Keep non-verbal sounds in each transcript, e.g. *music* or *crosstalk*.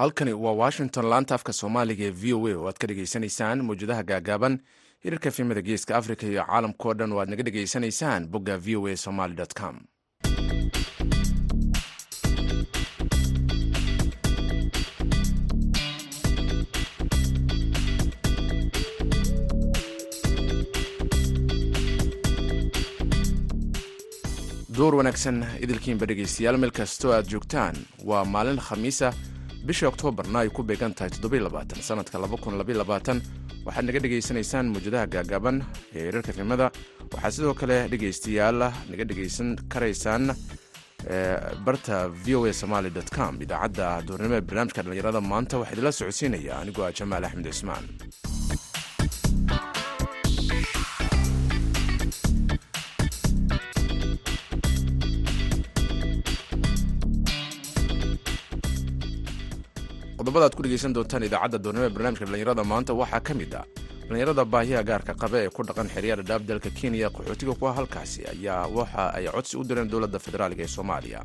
halkani waa washington laanta afka soomaaliga ee v o a oo aad ka dhegaysanaysaan mawjadaha gaagaaban. Hirarka fiimada geeska africa iyo caalamkao dhan oo aad naga dhegaysanaysaan bogga v o a somaly com. Duur wanaagsan idilkiinba dhegaystayaal meel kastoo aad joogtaan waa maalin khamiisa bisha oktoobarna ay ku beegan tahay sanadka waxaad naga dhegaysanaysaan mawjadaha gaagaaban ee hirarka fimada waxaad sidoo kale dhegaystayaal naga dhegaysan karaysaan barta v o a somaly com idaacadda duurnimo ee barnaamijka dhallinyarada maanta. Waxaa idinla socodsiinaya anigoo ah jamaal axmed cismaan qodobada ad ku dhegaysan doontaan idaacadda doornimo ee barnaamijka dhallinyarada maanta waxaa ka mid ah dhallinyarada baahiya gaarka qabe ee ku dhaqan xeryaha dhaab dalka kenya qaxootiga kuwa halkaasi ayaa waxa ay codsi u direen dowladda federaaliga ee soomaaliya.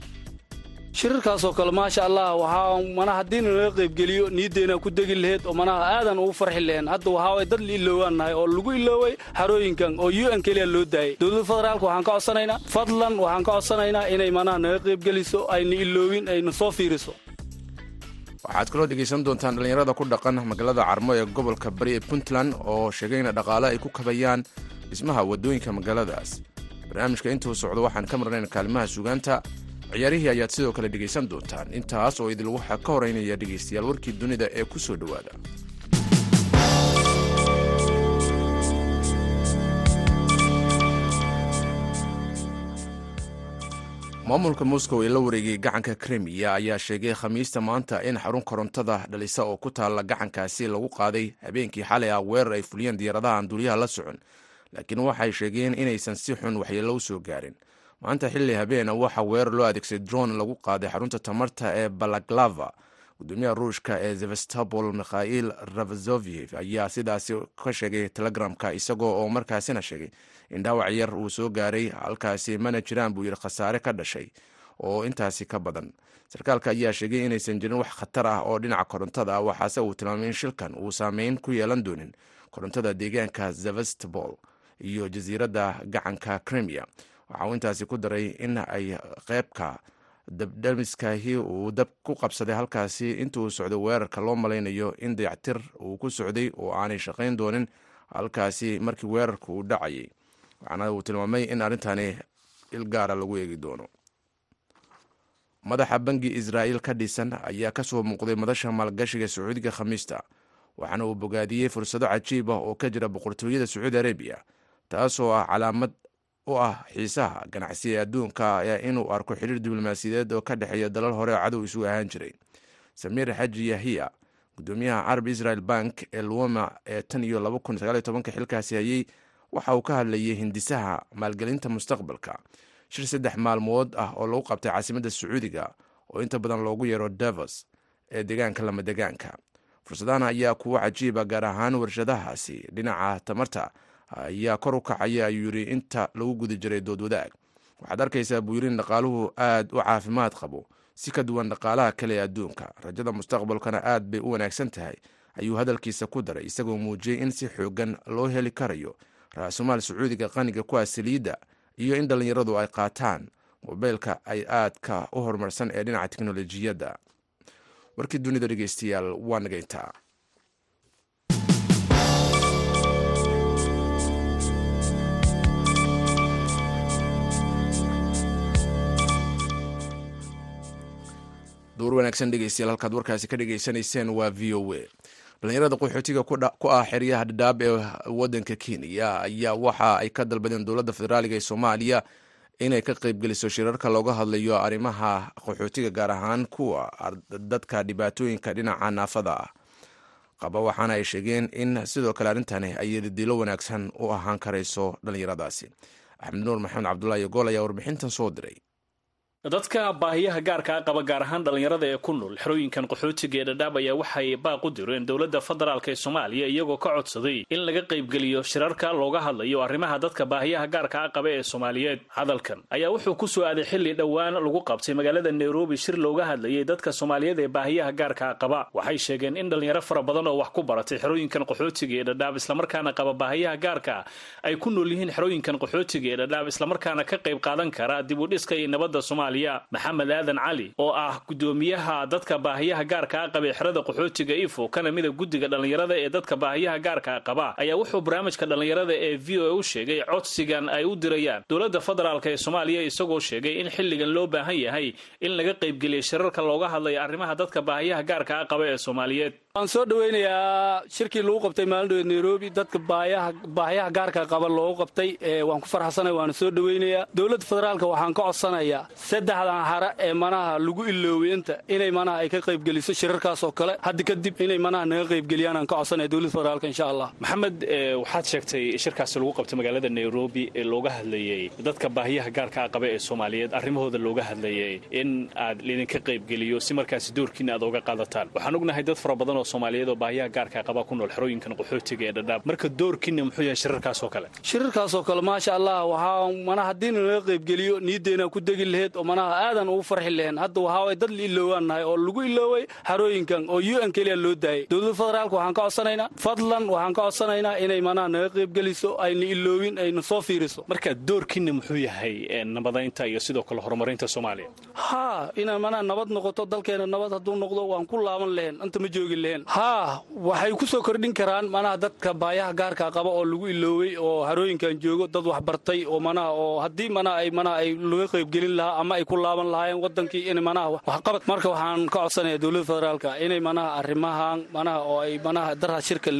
Shirarkaasoo kale maasha allah waxaa manaha haddii nalaga qaybgeliyo niyaddeenaa ku degi laheyd oo manaha aadan ugu farxi laheen hadda waxaaway dad la iloowaan nahay oo lagu ilooway xarooyinkan oo u n keliya loo daayay. Dowladda federaalka waxaan ka codsanaynaa fadlan waxaan ka codsanaynaa inay manaha naga qaybgeliso ayna iloowin ayna soo fiiriso waxaad kaloo dhegaysan doontaan dhallinyarada ku dhaqan magaalada carmo ee gobolka bari ee puntland oo sheegay dhaqaale ay ku kabayaan dhismaha waddooyinka magaaladaas. Barnaamijka intuu socdo waxaan ka marnayn kaalimaha sugaanta. Ciyaarihii ayaad sidoo kale dhegaysan doontaan. Intaas oo idil waxaa ka horeynaya dhegaystayaal warkii dunida ee ku soo dhowaada maamulka moscow ee la wareegay gacanka krimiya ayaa sheegay khamiista maanta in xarun korontada dhalisa oo ku taalla gacankaasi lagu qaaday habeenkii xalay ah weerar ay fuliyeen diyaaradaha aan duuliyaha la socon. Laakiin waxay sheegeen inaysan si xun waxyeello u soo gaarin. Maanta xilli habeena waxaa weerar loo adeegsaday dron lagu qaaday xarunta tamarta ee balaglava gudoomiyaha ruushka ee sevastopol mikhail ravazoviev ayaa sidaasi ka sheegay telegramka isagoo oo markaasina sheegay in dhaawac yar uu soo gaaray halkaasi mana jiraan buu yidhi khasaare ka dhashay oo intaasi ka badan. Sarkaalka ayaa sheegay inaysan jirin wax khatar ah oo dhinaca korontada ah waxaase uu tilmaamay in shilkan uu saameyn ku yeelan doonin korontada deegaanka sevastopol iyo jasiiradda gacanka crimea. Waxa uu intaasi ku daray in ay qeybka dabdhamiskaahi uu dab ku qabsaday halkaasi intuu socday weerarka loo malaynayo in dayactir uu ku socday oo aanay shaqayn doonin halkaasi markii weerarka uu dhacayay waxaana uu tilmaamay in arrintani ilgaara lagu eegi doono. Madaxa bangi israa'iil ka dhisan ayaa ka soo muuqday madasha maalgashiga sacuudiga khamiista waxaana uu bogaadiyey fursado cajiib ah oo ka jira boqortooyada sacuudi arabiya taasoo ah calaamad u ah xiisaha ganacsi ee adduunka inuu arko xiriir diblomaasiyadeed oo ka dhexeeya dalal hore oo cadow isu ahaan jiray. Samiir xaji yahiya gudoomiyaha carab israel bank ee luwama ee tan iyo xilkaasi hayey waxa uu ka hadlayay hindisaha maalgelinta mustaqbalka. Shir saddex maalmood ah oo lagu qabtay caasimadda sacuudiga oo inta badan loogu yeero davos ee deegaanka lama degaanka fursadahan ayaa kuwo cajiiba gaar ahaan warshadahaasi. Dhinaca tamarta ayaa kor u kacaya ayuu yidhi inta lagu guda jiray dood wadaag. Waxaad arkaysaa buu yidhi in dhaqaaluhu aad u caafimaad qabo. Si ka duwan dhaqaalaha kale ee adduunka. Rajada mustaqbalkana aad bay u wanaagsan tahay ayuu hadalkiisa ku daray isagoo muujiyey in si xoogan loo heli karayo ra-sumaal sacuudiga qaniga kuwa saliidda iyo in dhallinyaradu ay qaataan mobeylka ay aadka u horumarsan ee dhinaca teknolojiyadda. Warkii dunida dhegeystayaal waa nagayntaa duur wanaagsan dhegeystayaal halkaad warkaasi ka dhegeysanayseen waa v o a dhallinyarada qaxootiga ku ah xeryaha dhadhaab ee wadanka kenya ayaa waxa ay ka dalbadeen dowladda federaaliga ee soomaaliya inay ka qeybgeliso shirarka looga hadlayo arrimaha qaxootiga gaar ahaan kuwa dadka dhibaatooyinka dhinaca naafada ah. Qaba waxaana ay sheegeen in sidoo kale arrintani ay dilo wanaagsan u ahaan karayso dhallinyaradaasi. Axmed nuur maxamed cabdulaahi gool ayaa warbixintan soo diray dadka baahiyaha gaarkaa qaba gaar ahaan dhallinyarada ee ku nool xerooyinkan qaxootiga ee dhadhaab ayaa waxay baaq u direen dowladda federaalk ee soomaaliya iyagoo ka codsaday in laga qaybgeliyo shirarka looga hadlayo arrimaha dadka baahiyaha gaarkaa qaba ee soomaaliyeed. Hadalkan ayaa wuxuu ku soo aaday xilli dhowaan lagu qabtay magaalada nairobi shir looga hadlayay dadka soomaaliyeed ee baahiyaha gaarkaa qaba. Waxay sheegeen in dhallinyaro fara badan oo wax ku baratay xerooyinkan qaxootiga ee dhadhaab islamarkaana qaba baahiyaha gaarka ay ku nool yihiin xerooyinkan qaxootiga ee dhadhaab islamarkaana ka qayb qaadan kara dib u dhiska iyo nabadda soomaaliya maxamed aadan cali oo ah gudoomiyaha dadka baahiyaha gaarkaa qabee xerada qaxootiga ifo kana mida guddiga dhallinyarada ee dadka baahiyaha gaarkaa qaba ayaa wuxuu barnaamijka dhallinyarada ee v o a u sheegay codsigan ay u dirayaan. Dowladda federaalk ee soomaaliya isagoo sheegay in xilligan loo baahan yahay in laga qaybgeliya shirarka looga hadlayo arrimaha dadka baahiyaha gaarkaa qaba ee soomaaliyeed waan soo dhaweynayaa shirkii lagu qabtay maalindhood nairobi dadka baahiyaha gaarka qaba loogu qabtay waan ku farxsanay waana soo dhaweynayaa. Dowladda federaalka waxaan ka codsanayaa saddexdan hare ee manaha lagu ilooway inta inay manaha ay ka qaybgeliso shirarkaas oo kale. Haddi kadib inay manaha naga qaybgeliyaan aan ka codsanaya dowladda federaalka insha allah. Maxamed waxaad sheegtay shirkaasi lagu qabtay magaalada nairobi ee looga hadlayey dadka baahiyaha gaarkaa qaba ee soomaaliyeed arrimahooda looga hadlayay in aad lidinka qaybgeliyo si markaasi doorkiina aad oga qaadataan. Waxaan ognahay dad fara badan oo soomaaliyeed oo baahiyaha gaarkaa qaba ku nool xerooyinkan qaxootiga ee dhadhaab marka doorkiina muxuu yahay shirarkaasoo kale. Shirarkaasoo kale maasha allah waxaa manaha haddii nalaga qaybgeliyo niyaddeenaan ku degi laheyd oo manaha aadan ugu farxi lahayn hadda waxaa dad la iloowaan nahay oo lagu ilooway xarooyinkan oo u n keliya loo daayay. Dowladda federaalka waxaan ka codsanaynaa fadlan waxaan ka codsanaynaa inay manaha naga qaybgeliso ayna iloowin ayna soo fiiriso. Marka doorkiina muxuu yahay nabadaynta iyo sidoo kale horumarinta soomaaliya? Haa inaan manaha nabad noqoto dalkeena nabad hadduu noqdo waan ku laaban lahayn inta ma joogi lahayn haa waxay ku soo kordhin karaan manaha dadka baayaha gaarka qaba oo lagu iloowey oo harooyinkan joogo dad wax bartay oo manaha oo haddii manaha ay manaha ay laga qaybgelin lahaa ama ay ku laaban lahaayeen wadankii in manaha waxqabad marka waxaan ka codsanaya dowladda federaalka inay manaha arrimahan manaha oo ay manaha darha shirka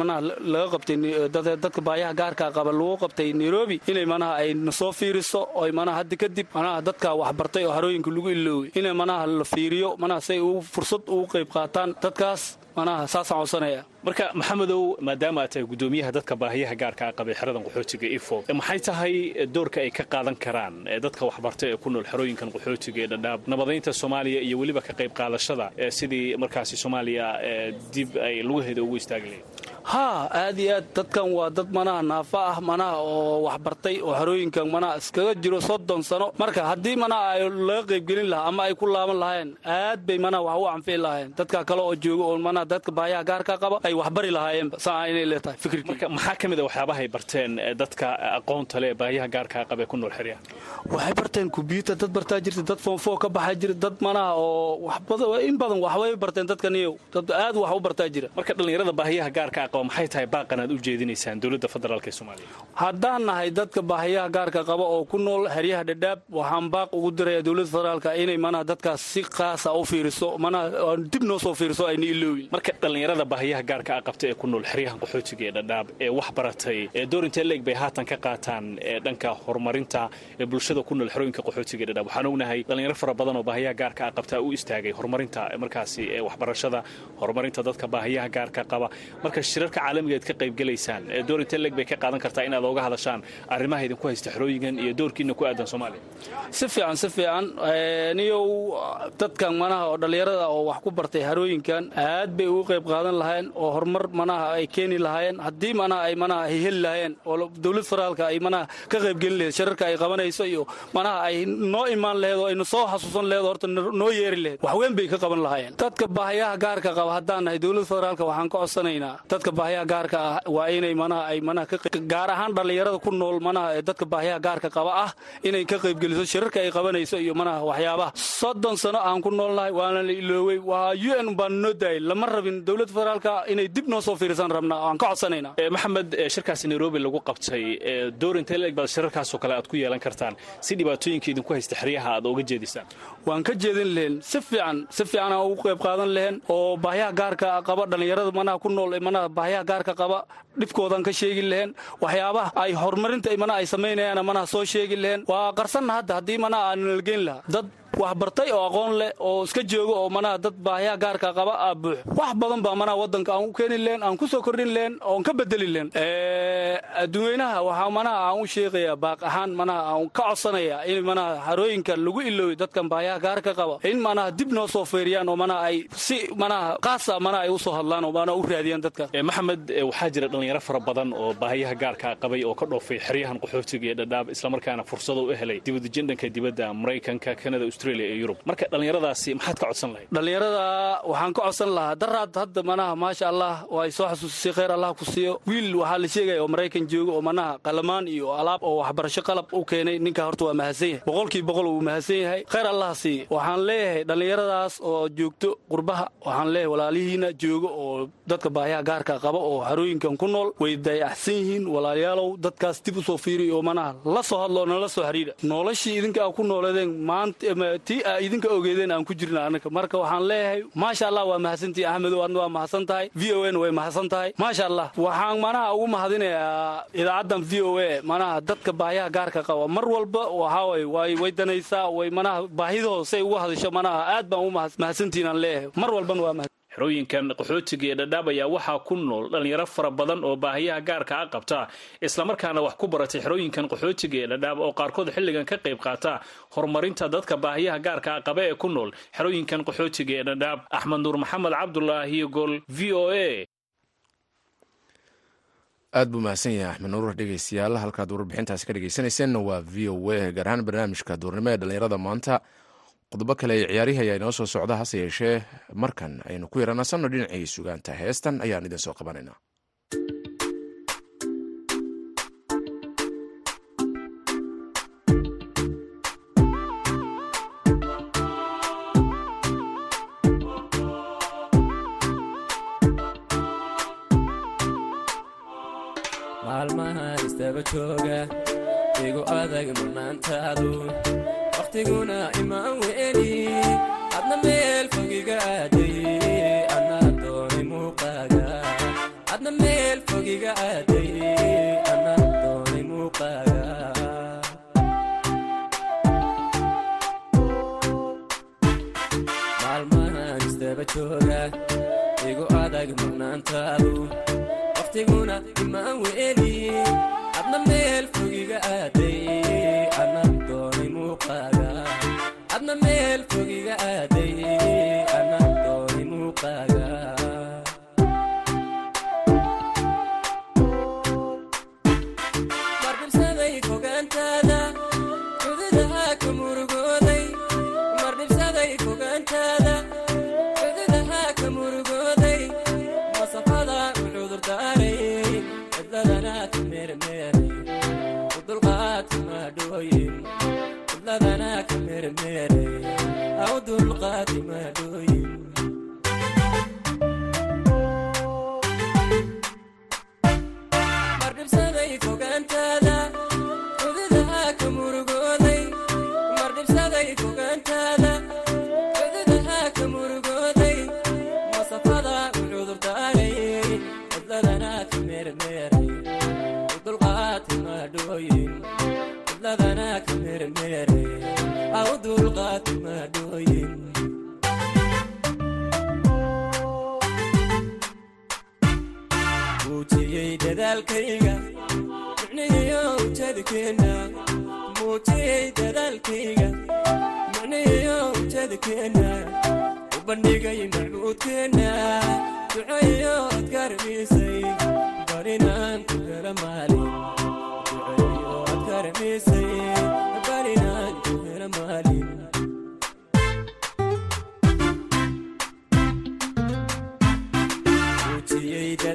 manaha laga qabtay dadka baayaha gaarka qaba lagu qabtay nairobi inay manaha ay nasoo fiiriso oo manaha haddi kadib manaha dadka wax bartay oo harooyinka lagu iloowey inay manaha la fiiriyo manaha say fursad ugu qayb qaataan dadkaas manaha saasaan codsanaya. Marka maxamedow maadaama aad tahay gudoomiyaha dadka baahiyaha gaarkaa qabay xeradan qaxootiga ifo maxay tahay doorka ay ka qaadan karaan dadka waxbarta ee ku nool xerooyinkan qaxootiga ee dhadhaab? Nabadaynta soomaaliya iyo weliba ka qayb qaadashada sidii markaasi soomaaliya dib ay lugaheeda ugu istaagi lahayd haa aad iyo aad dadkan waa dad manaha naafa ah manaha oo waxbartay oo xerooyinkan manaha iskaga jiro soddon sano. Marka haddii manaha ay laga qaybgelin lahaa ama ay ku laaban lahaayeen aad bay manaha wax u anfici lahaayeen. Dadka kale oo jooga oo manaha dadka baayaha gaarka qaba ay waxbari lahaayeenba saa inay leetahay fikirkii. Marka maxaa ka mid a waxyaabaha ay barteen dadka aqoonta leh baayaha gaarkaa qaba ee ku nool xeryaha? Waxay barteen kumbiyuutar dad bartaa jirta dad foonfoo ka baxaa jira dad manaha oo in badan waxbay barteen dadka niyow. Dad aad wax u bartaa jira marka dhallinyarada baahiyaha gaarkaa qaba maxay tahay baaqan aad u jeedinaysaan dowladda federaalk ee soomaaliya? Haddaan nahay dadka baahiyaha gaarka qaba oo ku nool xeryaha dhadhaab waxaan baaq ugu diraya dowladda federaalka inay manaha dadkaas si qaasa u fiiriso manaha dib noo soo fiiriso ayna iloowin marka dhallinyarada baahiyaha gaarka a qabta ee ku nool xeryahan qaxootiga ee dhadhaab ee wax baratay ee door intee leeg bay haatan ka qaataan ee dhanka horumarinta ee bulshada ku nool xerooyinka qaxootiga ee dhadhaab. Waxaan ognahay dhallinyaro fara badan oo baahiyaha gaarka a qabta u istaagay horumarinta markaasi ee waxbarashada horumarinta dadka baahiyaha gaarka qaba. Marka shirarka caalamiga ad ka qaybgelaysaan door intee leeg bay ka qaadan kartaa inaad ooga hadashaan arrimaha idinku haysta xerooyinkan iyo doorkiina ku aadan soomaaliya si fiican si fiican. Niyow dadkan manaha oo dhallinyarada oo wax ku bartay harooyinkan aad bay ugu qayb qaadan lahaayeen oo horumar manaha ay keeni lahaayeen. Haddii manaha ay manaha ay heli lahaayeen oo dowlad federaalka ay manaha ka qaybgelin laheyd shirarka ay qabanayso iyo manaha ay noo imaan laheyd oo ayna soo xasuusan laheyd horta noo yeeri laheyd waxweyn bay ka qaban lahaayeen. Dadka baahiyaha gaarka qaba haddaan nahay dowlad federaalka waxaan ka codsanaynaa dadka baahiyaha gaarka ah waa inay manaha ay manaha gaar ahaan dhallinyarada ku nool manaha ee dadka baahiyaha gaarka qaba ah inay ka qaybgeliso shirarka ay qabanayso iyo manaha waxyaabaha. Soddon sano aan ku noolnahay waana la iloowey waa u n baan noo daayay lama rabin dowladda federaalka inay dib noo soo fiirisan rabnaa waan ka codsanaynaa. Maxamed shirkaasi nairobi lagu qabtay door intee leeg baad shirarkaasoo kale aad ku yeelan kartaan. Si dhibaatooyinka idinku haysta xeryaha aad ooga jeedisaan. Waan ka jeedin lahayn si fiican si fiican aan ugu qayb qaadan lahayn oo baahiyaha gaarka qaba dhallinyarada manaha ku nool manaha baahiyaha gaarka qaba dhibkoodan ka sheegi lahayn waxyaabaha ay horumarinta manaha ay samaynayaan manaha soo sheegi lahayn. Waa qarsanna hadda haddii manaha aan nalgeyn lahaa dad wax bartay oo aqoon leh oo iska jooga oo manaha dad baahiyaha gaarka qaba aa buux. Wax badan baa manaha waddanka aan u keeni leen aan ku soo kordhin leen oon ka bedeli leen. Adduweynaha waxaa manaha aan u sheegayaa baaq ahaan manaha aan ka codsanayaa in manaha harooyinka lagu ilooyo dadkan baahiyaha gaarka qaba. In manaha dib noo soo feeriyaan oo manaha ay si manaha qaasa manaha ay u hadlaan oo manaha u raadiyaan dadkaas maxamed waxaa jira dhallinyaro fara badan oo baahiyaha gaarkaa qabay oo ka dhoofay xeryahan qaxootiga ee dhadhaab islamarkaana fursado u helay dibadejin dhanka dibadda maraykanka kanada australia iyo yurub. Marka dhallinyaradaasi maxaad ka codsan lahayd? Dhallinyarada waxaan ka codsan lahaa. Daraad hadda manaha maasha allah oo soo xasuusisay khayr allah ku siiyo. Wiil waxaa la sheegaya oo maraykan jooga oo manaha qalamaan iyo alaab oo waxbarasho qalab u keenay. Ninka horta waa mahadsan yahay. Boqolkiiba boqol uu mahadsan yahay. Khayr allah siiy waxaan leeyahay dhallinyaradaas oo joogto qurbaha. Waxaan leeyahay walaalihiina jooga oo dadka baahiyaha gaarka qaba oo harooyinkan ku nool. Way dayaxsan yihiin. Walaalayaalow dadkaas dib u soo fiiriy oo manaha la soo hadloo nala soo xidhiidha noloshii idinka aa ku nooleedeen maanta tii aa idinka ogeedeen aan ku jirna anaka marka waxaan leeyahay maasha allah waa mahadsantihi axmedow adna waa mahadsan tahay v o n way mahadsan tahay maasha allah waxaan manaha ugu mahadinayaa idaacaddan v o a manaha dadka baahiyaha gaarka qaba. Mar walba waxaaway way danaysaa way manaha baahidooda say ugu hadasho manaha aad baan u mahadsantihiin aan leeyahay. Mar walbana waa mahad xerooyinkan qaxootiga ee dhadhaab ayaa waxaa ku nool dhallinyaro fara badan oo baahiyaha gaarka a qabta islamarkaana wax ku baratay xerooyinkan qaxootiga ee dhadhaab oo qaarkood xilligan ka qayb qaata horumarinta dadka baahiyaha gaarka a qaba ee ku nool xerooyinkan qaxootiga ee dhadhaab axmed nuur maxamed cabdulaahi gol v o a. Aad buu mahadsan yahay axmed nuur dhegeystayaal halkaad warbixintaasi ka dhegeysanayseena waa v o a gaar ahaan barnaamijka duurnimo ee dhallinyarada maanta qodobo kale ee ciyaarihi ayaa inoo soo socda hase yeeshee markan aynu ku yaranasanno dhinacii sugaanta. Heestan ayaan idin soo qabanaynaa jooga igu adag maqnaantaadu wakhtiguna imaan weeli adna meel fogiga aaday fogaantaada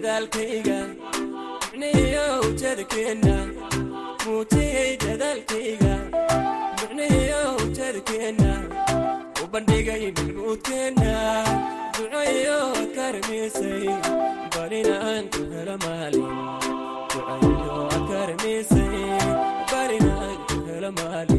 dadaalkayga micnihiyo ujeedkeenna muujiyey dadaalkayga micnihiyo ujeedkeenna u bandhigay macbuudkeenna duceeyo ad ka ramiisay barinaan ku hela maalin duceeyo ad ka ramiisay barinaan ku hela maalin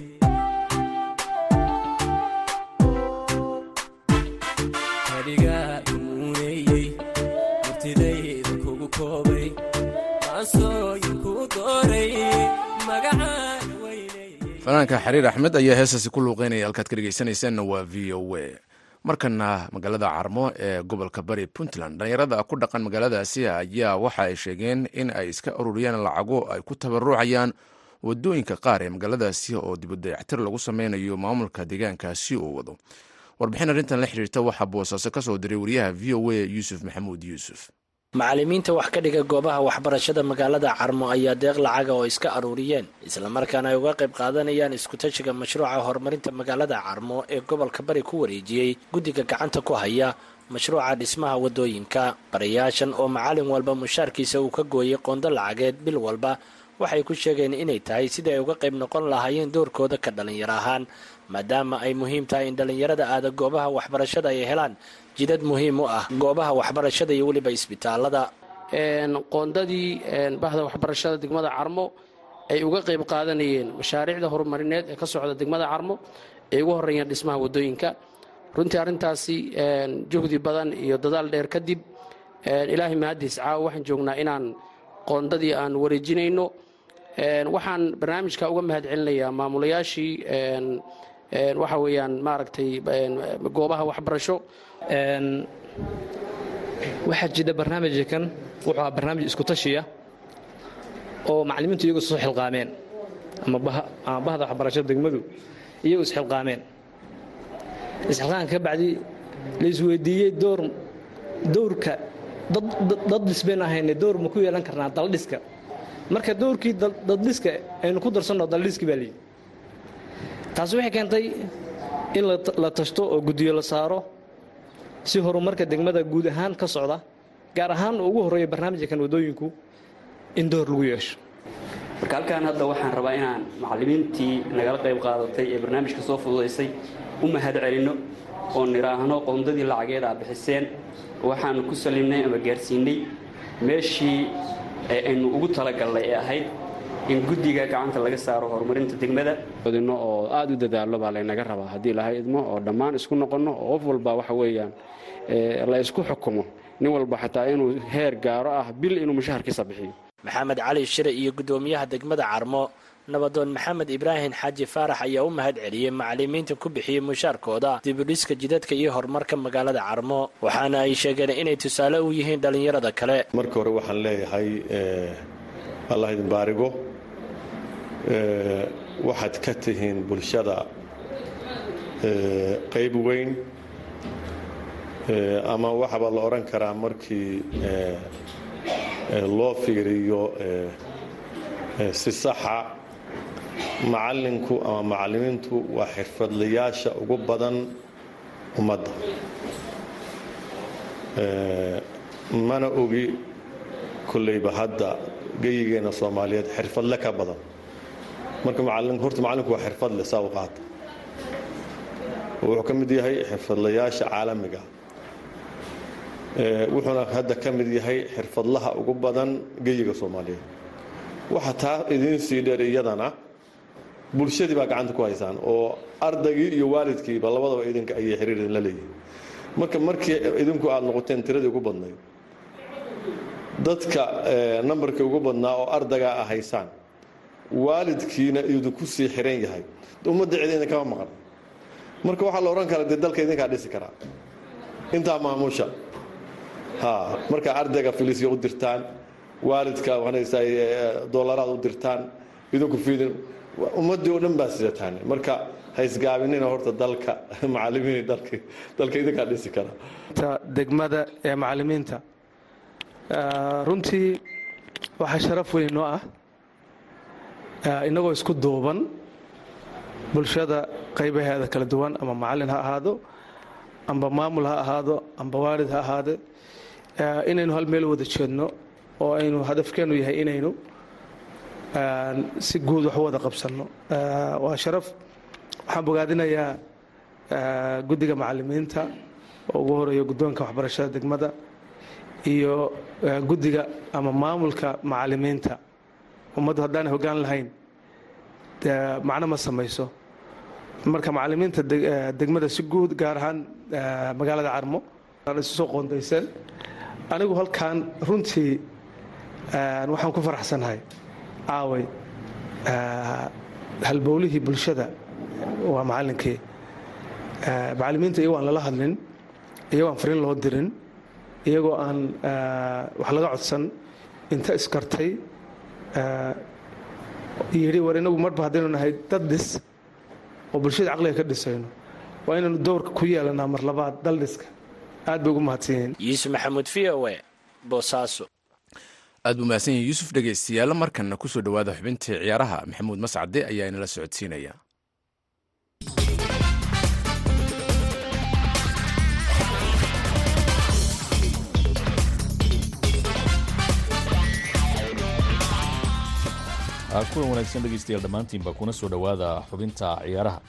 fanaanka xariir axmed ayaa heestaasi ku luuqeynaya halkaad ka dhegeysanaysaanna waa v o a. Markana magaalada carmo ee gobolka bari puntland dhalinyarada ku dhaqan magaaladaasi ayaa waxa ay sheegeen in ay iska ururiyaan lacago ay ku tabarucayaan waddooyinka qaar ee magaaladaasi oo dibudayactir lagu sameynayo maamulka deegaankaasi uu wado. Warbixin arrintan la xiriirta waxaa boosaaso ka soo diray wariyaha v o a yuusuf maxamuud yuusuf macallimiinta wax ka dhiga goobaha waxbarashada magaalada carmo ayaa deeq lacaga oo iska aruuriyeen islamarkaana ay uga qayb qaadanayaan iskutashiga mashruuca horumarinta magaalada carmo ee gobolka bari ku wareejiyey guddiga gacanta ku haya mashruuca dhismaha waddooyinka barayaashan oo macallin walba mushaarkiisa uu ka gooyay qondo lacageed bil walba waxay ku sheegeen inay tahay sidii ay uga qayb noqon lahaayeen doorkooda ka dhallinyaro ahaan maadaama ay muhiim tahay in dhallinyarada aada goobaha waxbarashada ay helaan jidad muhiim u ah goobaha waxbarashada iyo weliba isbitaalada qoondadii bahda waxbarashada degmada carmo ay uga qayb qaadanayeen mashaariicda horumarineed ee ka socda degmada carmo ay ugu horeeyeen dhismaha waddooyinka runtii arrintaasi juhdi badan iyo dadaal dheer kadib ilaahay mahadiis caawa waxaan joognaa inaan qoondadii aan wareejinayno. Waxaan barnaamijka uga mahad celinayaa maamulayaashii waxa weeyaan maaragtay goobaha waxbarasho waxaa jira barnaamijkan wuxuu ahaa barnaamij isku tashiya oo macallimiintu iyagu soo xilqaameen ama bahda waxbarashada degmadu iyagu isxilqaameen isxilqaanka ka bacdi la isweydiiyey door dowrka dad dhisbayn ahayne dowr ma ku yeelan karnaa daldhiska? Marka dowrkii daddhiska aynu ku darsanno daldhiski baa liyi taasi waxay keentay in la tashto oo guddiyo la saaro si horumarka degmada guud ahaan ka socda gaar ahaan ugu horreeya barnaamijkan wadooyinku in door lagu yeesho. Marka halkaan hadda waxaan rabaa inaan macallimiintii nagala qayb qaadatay ee barnaamijka soo fududaysay u mahad celinno oo nidhaahno qoondadii lacageed aa bixiseen. Waxaanu ku salimnay ama gaarsiinay meeshii aynu ugu talagalnay ee ahayd in guddiga gacanta laga saaro horumarinta degmada. Odino oo aada u dadaallo baa laynaga rabaa. Haddii lahay idmo oo dhammaan isku noqonno oo qof walba waxa weeyaan la isku xukumo. Nin walba xataa inuu heer gaaro ah bil inuu mushaharkiisa bixiyo. Maxamed cali shire iyo guddoomiyaha degmada carmo nabadoon maxamed ibraahim xaaji faarax ayaa u mahad celiyey macallimiinta ku bixiyey mushaarkooda dibudhiska jidadka iyo horumarka magaalada carmo. Waxaana ay sheegeen inay tusaale u yihiin dhallinyarada kale. Marka hore waxaan leeyahay allah idin baarigo waxaad ka tihiin bulshada qayb weyn ama waxaba la odhan karaa markii loo fiiriyo si saxa. Macallinku ama macallimiintu waa xirfadlayaasha ugu badan ummadda. Mana ogi kolleyba hadda geyigeenna soomaaliyeed xirfadle ka badan marka horta macallinku waa xirfadle saa u qaata wuxuu ka mid yahay xirfadlayaasha caalamiga. Wuxuuna hadda ka mid yahay xirfadlaha ugu badan geyiga soomaaliyeed. Waxa taa idiin sii dheer iyadana bulshadii baa gacanta ku haysaan oo ardaygii iyo waalidkiiba labadaba idinka ayay xiriir idinla leeyihiin marka markii idinku aad noqoteen tiradii ugu badnayd dadka nambarkii ugu badnaa oo ardaygaa haysaan waalidkiina idinku sii xiran yahay. Ummadda cid idinkama maqan. Marka waxaa la odhan karaa dee dalka idinkaa dhisi karaa intaa maamusha. Ha marka ardayga filisya u dirtaan waalidka doolaraad u dirtaan idinku fiidin. Ummaddii oo dhan baa sidataan. Marka haysgaabinina horta dalka *laughs* macalimiin dalka idinkaa dhisi kara. Degmada ee macallimiinta runtii waxaa sharaf weyn noo ah innagoo isku duuban bulshada qaybaheeda kala duwan ama macallin ha ahaado amba maamul ha ahaado amba waalid ha ahaade inaynu hal meel wada jeedno oo aynu hadafkeennu yahay inaynu si guud wax u wada qabsanno. Waa sharaf. Waxaan bogaadinayaa guddiga macallimiinta oo ugu horreeya guddoonka waxbarashada degmada iyo guddiga ama maamulka macallimiinta ummaddu haddaanay hoggaan lahayn macno ma samayso. Marka macallimiinta degmada si guud gaar ahaan magaalada carmo isu soo qoondayseen anigu halkan runtii waxaan ku faraxsanahay. Caaway halbowlihii bulshada waa macallinkii. Macallimiinta iyagoo aan lala hadlin iyagoo aan fariin loo dirin iyagoo aan wax laga codsan inta iskartay yidhi war inagu marba haddaynu nahay dad dhis oo bulshada caqliga ka dhisayno waa inaynu dowrka ku yeelanaa mar labaad dal dhiska aad bay ugu mahadsan yihiin yuusuf maxamuud v o e boosaaso. Aad buu mahadsan yahay yuusuf dhegaystayaal markanna ku soo dhowaada xubintii ciyaaraha. Maxamuud mascade ayaa inala socodsiinaya kulan wanaagsan dhegeystayaal dhammaantiinba kuna soo dhowaada xubinta ciyaaraha.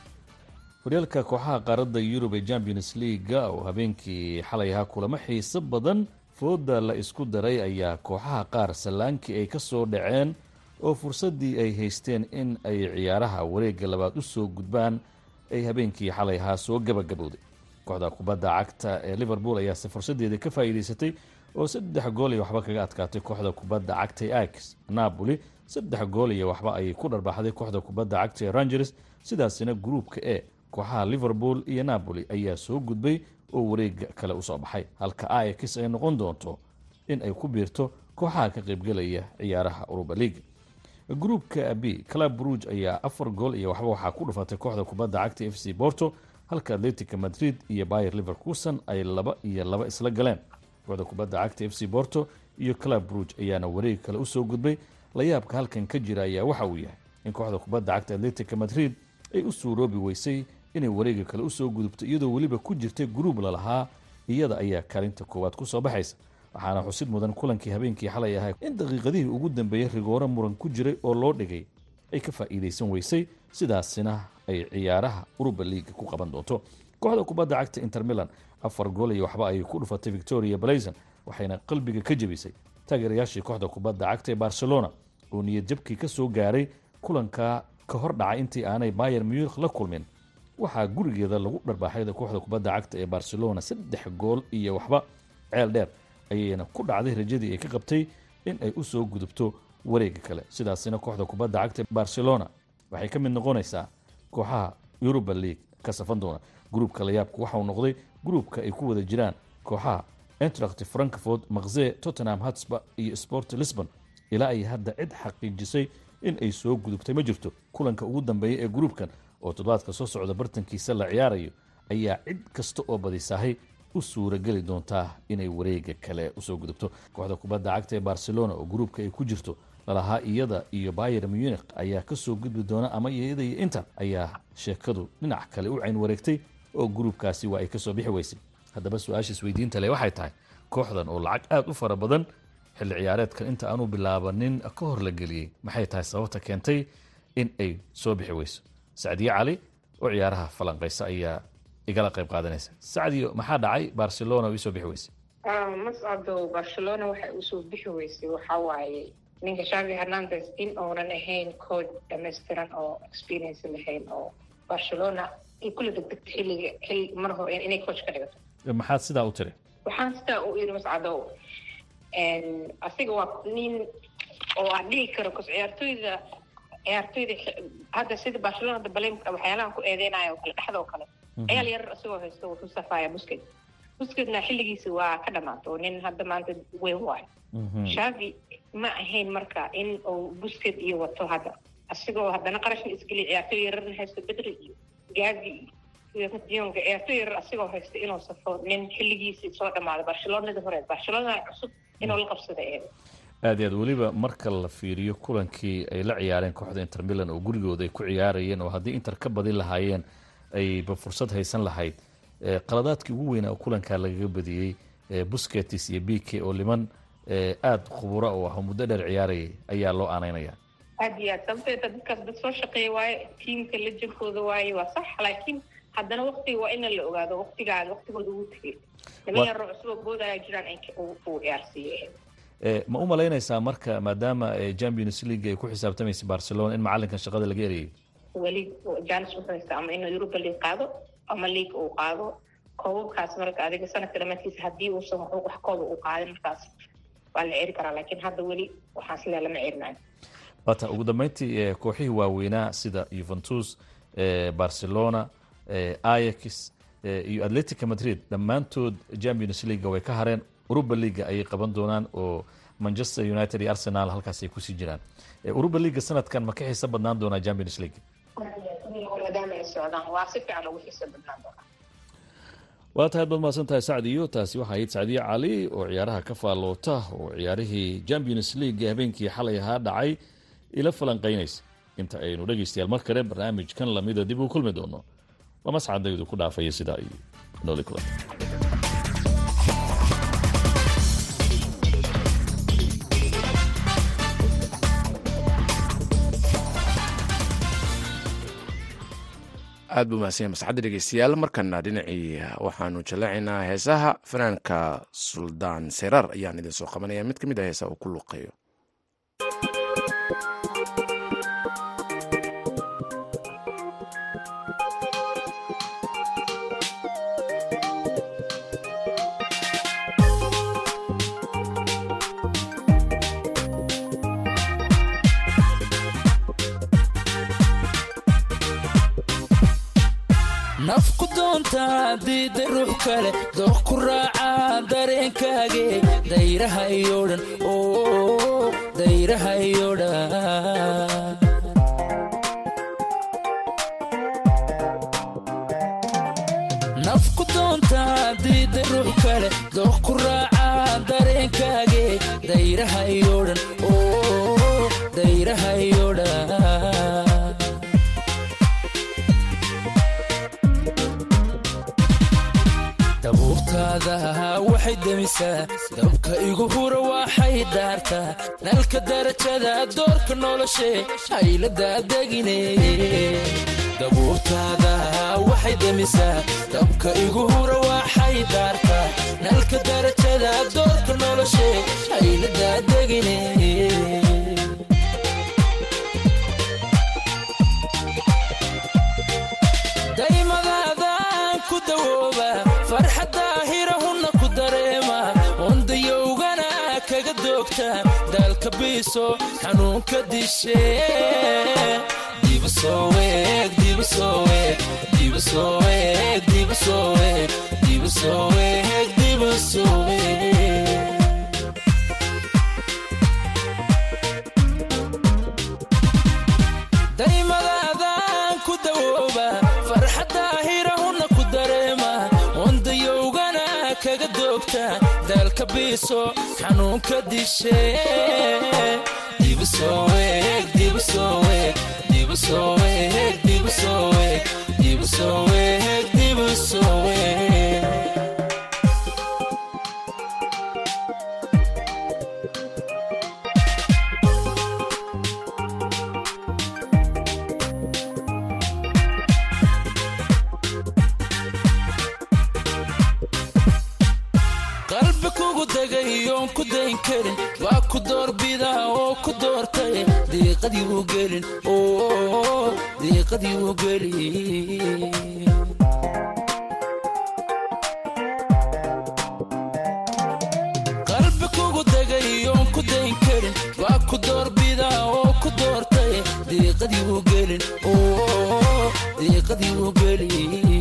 Horyaalka kooxaha qaaradda yurub ee champions leaga oo habeenkii xalay ahaa kulamo xiiso badan fooda la isku daray ayaa kooxaha qaar sallaankii ay ka soo dhaceen oo fursaddii ay haysteen in ay ciyaaraha wareegga labaad u soo gudbaan ay habeenkii xalay ahaa soo gabagabowday. Kooxda kubadda cagta ee liverpool ayaase fursaddeeda ka faa'iidaysatay oo saddex gool iyo waxba kaga adkaatay kooxda kubadda cagta ee ax napoli saddex gool iyo waxba ayay ku dharbaaxday kooxda kubadda cagta ee rangers. Sidaasina gruupka e kooxaha liverpool iyo napoli ayaa soo gudbay oo wareega kale u soo baxay. Halka ax ay noqon doonto in ay ku biirto kooxaha ka qaybgelaya ciyaaraha uruba league. Gruupka b club bruge ayaa afar gool iyo waxba waxaa ku dhufatay kooxda kubadda cagta f c borto halka atletica madrid iyo bayer liverkuson ay laba iyo laba isla galeen. Kooxda kubadda cagta f c borto iyo club bruge ayaana wareeg kale u soo gudbay layaabka halkan ka jira ayaa waxa uu yahay in kooxda kubadda cagta atletica madrid ay u suuroobi weysay inay wareega kale u soo gudubto iyadoo weliba ku jirtay gruub lalahaa iyada ayaa kaalinta koowaad ku soo baxaysa. Waxaana xusid mudan kulankii habeenkii xalay ahay in daqiiqadihii ugu dambeeyey rigooro muran ku jiray oo loo dhigay ay ka faa'iidaysan weysay sidaasina ay ciyaaraha uruba liiga ku qaban doonto. Kooxda kubadda cagta inter milan afar gool iyo waxba ayay ku dhufatay victoria blazon waxayna qalbiga ka jebisay taageerayaashii kooxda kubadda cagta ee barcelona oo niyad jabkii ka soo gaaray kulanka ka hor dhacay intii aanay bayer munikh la kulmin. Waxaa gurigeeda lagu dharbaaxay kooxda kubadda cagta ee barcelona saddex gool iyo waxba ceel dheer ayayna ku dhacday rajadii ay ka qabtay in ay u gudubto wareega kale. Sidaasina kooxda kubadda cagta barcelona waxay ka mid noqonaysaa kooxaha yuruba league ka safan doona. Gruubka layaabku waxauu noqday gruubka ay ku wada jiraan kooxaha entract frankfort makze tottenham hatsba iyo sport lisbon ilaa ay hadda cid xaqiijisay in ay soo gudubtay. Ma jirto kulanka ugu dambeeya ee gruubkan oo toddobaadka soo socda bartankiisa la ciyaarayo ayaa cid kasta oo badisaahay u suurageli doontaa inay wareega kale u soo gudubto. Kooxda kubadda cagta ee barcelona oo gruubka ay ku jirto lalahaa iyada iyo bayer munikh ayaa ka soo gudbi doona ama iyada iyo inter ayaa sheekadu dhinac kale u cayn wareegtay oo gruubkaasi waa ay ka soo bixi weysay. Haddaba su'aasha isweydiinta le waxay tahay kooxdan oo lacag aada u fara badan xilli ciyaareedkan inta aanu bilaabanin ka hor la geliyey maxay tahay sababta keentay in ay soo bixi weyso? Sacdiye cali oo ciyaaraha falanqaysa ayaa igala qayb qaadanaysa. Sacdiyo maxaa dhacay? Barcelona oo isoo bixi weysay. Mascado barcelona waxay u soo bixi weysay. Waxaa waaye ninka shavi hernandes in uunan ahayn coach dhammaystiran oo experience lahayn oo barcelona ay kula degdegto xilliga xilli mar hore inay coach ka dhigato. Maxaad sidaa u tiri? Waxaan sidaa u iri mascadow asiga waa nin oo aan dhihi karo cos ciyaartooyda ciyaartooyda hadda sida barcelona hadda bale waxyaalahan ku eedeynayo kale dhexdoo kale. Ciyaal yarar isagoo haysto wuxuu safaaya busket busketna xilligiisa waa ka dhamaata oo nin hadda maanta weyn waayo shavi ma ahayn marka in uu busket iyo wato hadda. Asigoo haddana qarashna isgeliya ciyaartooy yararna haysto bedri iyo gavi iyo dionga ciyaartooy yarar asigoo haysta inuu safo nin xilligiisii soo dhamaaday barcelonadii hore. Barcelona cusub inuu la qabsada eeda aad i aad weliba marka la fiiriyo kulankii ay la ciyaareen kooxda inter milan oo gurigooda ay ku ciyaarayeen oo haddii inter ka badin lahaayeen ayba fursad haysan lahayd qaladaadkii ugu weynaa oo kulankaa lagaga badiyey busketis iyo b k oo liman aada khubura oo ah oo muddo dheer ciyaarayay ayaa loo aaneynaya aad iyo aad sababteeta dadkaas dad soo shaqeeya waaye tiimka lejankooda waaye waa sax laakiin haddana waktiga waa ina la ogaado waktigaaga waktigooda ugu tegay niman yaroo cusuboo boodaya jiraan uu ciyaarsiiye ma u malaynaysaa marka maadaama champions league ay ku xisaabtamaysay barcelona in macalinkan shaqada laga erayay weli janis wuxuu haystaa ama inuu europa league qaado ama league uu qaado. Koobabkaas marka adiga sanadka dhamaadkiisa haddii uusan wax kooba uu qaadin markaas waa la ceri karaa laakiin hadda weli waxaan sidaa lama cerinayo wata ugu dambeyntii kooxihii waaweynaa sida yuventus barcelona ayax iyo atletica madrid. Dhammaantood champions leaga way ka hareen. Uruba leaga ayay qaban doonaan oo manchester united iyo arsenal halkaas ay ku sii jiraan. Uruba leaga sanadkan ma ka xiisa badnaan doonaa champions league? Waa tahay baad mahadsan tahay sacdiyo taasi waxaa ahayd sacdiye cali oo ciyaaraha ka faalloota oo ciyaarihii champions league habeenkii xalay ahaa dhacay ila falanqaynaysa. Inta aynu dhegaystayaal mar kale barnaamijkan lamida dib u kulmi doono waa mascadaydu ku dhaafaya sidaa iyo nooli kulan aad buu mahadsan yahay dhegeystayaal markana dhinacii waxaanu jaleecaynaa heesaha fanaanka suldaan serar ayaan idin soo qabanaya. Mid ka mid ah heesaha uu ku luuqeeyo diida ruux kale dooq ku raaca dareenkaage dayraha iyo dhan dayraha iyo dhan demisaa dabka igu hura waxay daartaa nalka darajada doorka dabuurtaada waxay demisaa dabka igu hura waxay daartaa nalka darajada doorka noloshee hayladadegine daymadaadaan biiso xanuunka dishe kaga doogta daalka biiso xanuunka dishe dayn karin. Waa ku doorbidaa oo ku doortay diiqadii u gelin diiqadii u gelin. Qalbi kugu degay oon ku dayn karin. Waa ku doorbidaa oo ku doortay diiqadii u gelin diiqadii u gelin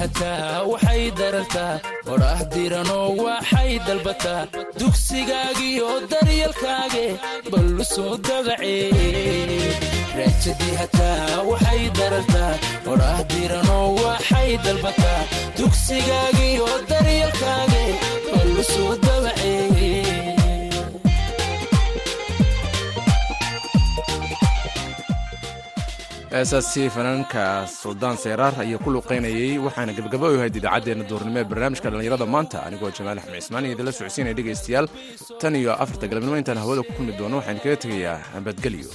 hataa waxay darartaa odhaah diranoo waxay dalbataa dugsigaagiyo daryalkaage ballu soo dugsigaagiyo daryalkaage ballu soo eesaasi fanaanka suldaan seyraar ayaa ku luuqaynayey waxaana gebagaba u ahayd idaacaddeenna duurnimo ee barnaamijka dhallinyarada maanta. Anigoo jamaal axmed cismaan iyo idinla socodsiinaya dhegaystayaal. Tan iyo afarta galabnimo intaan hawada ku kulmi doono waxaan kaga tegayaa nabadgelyo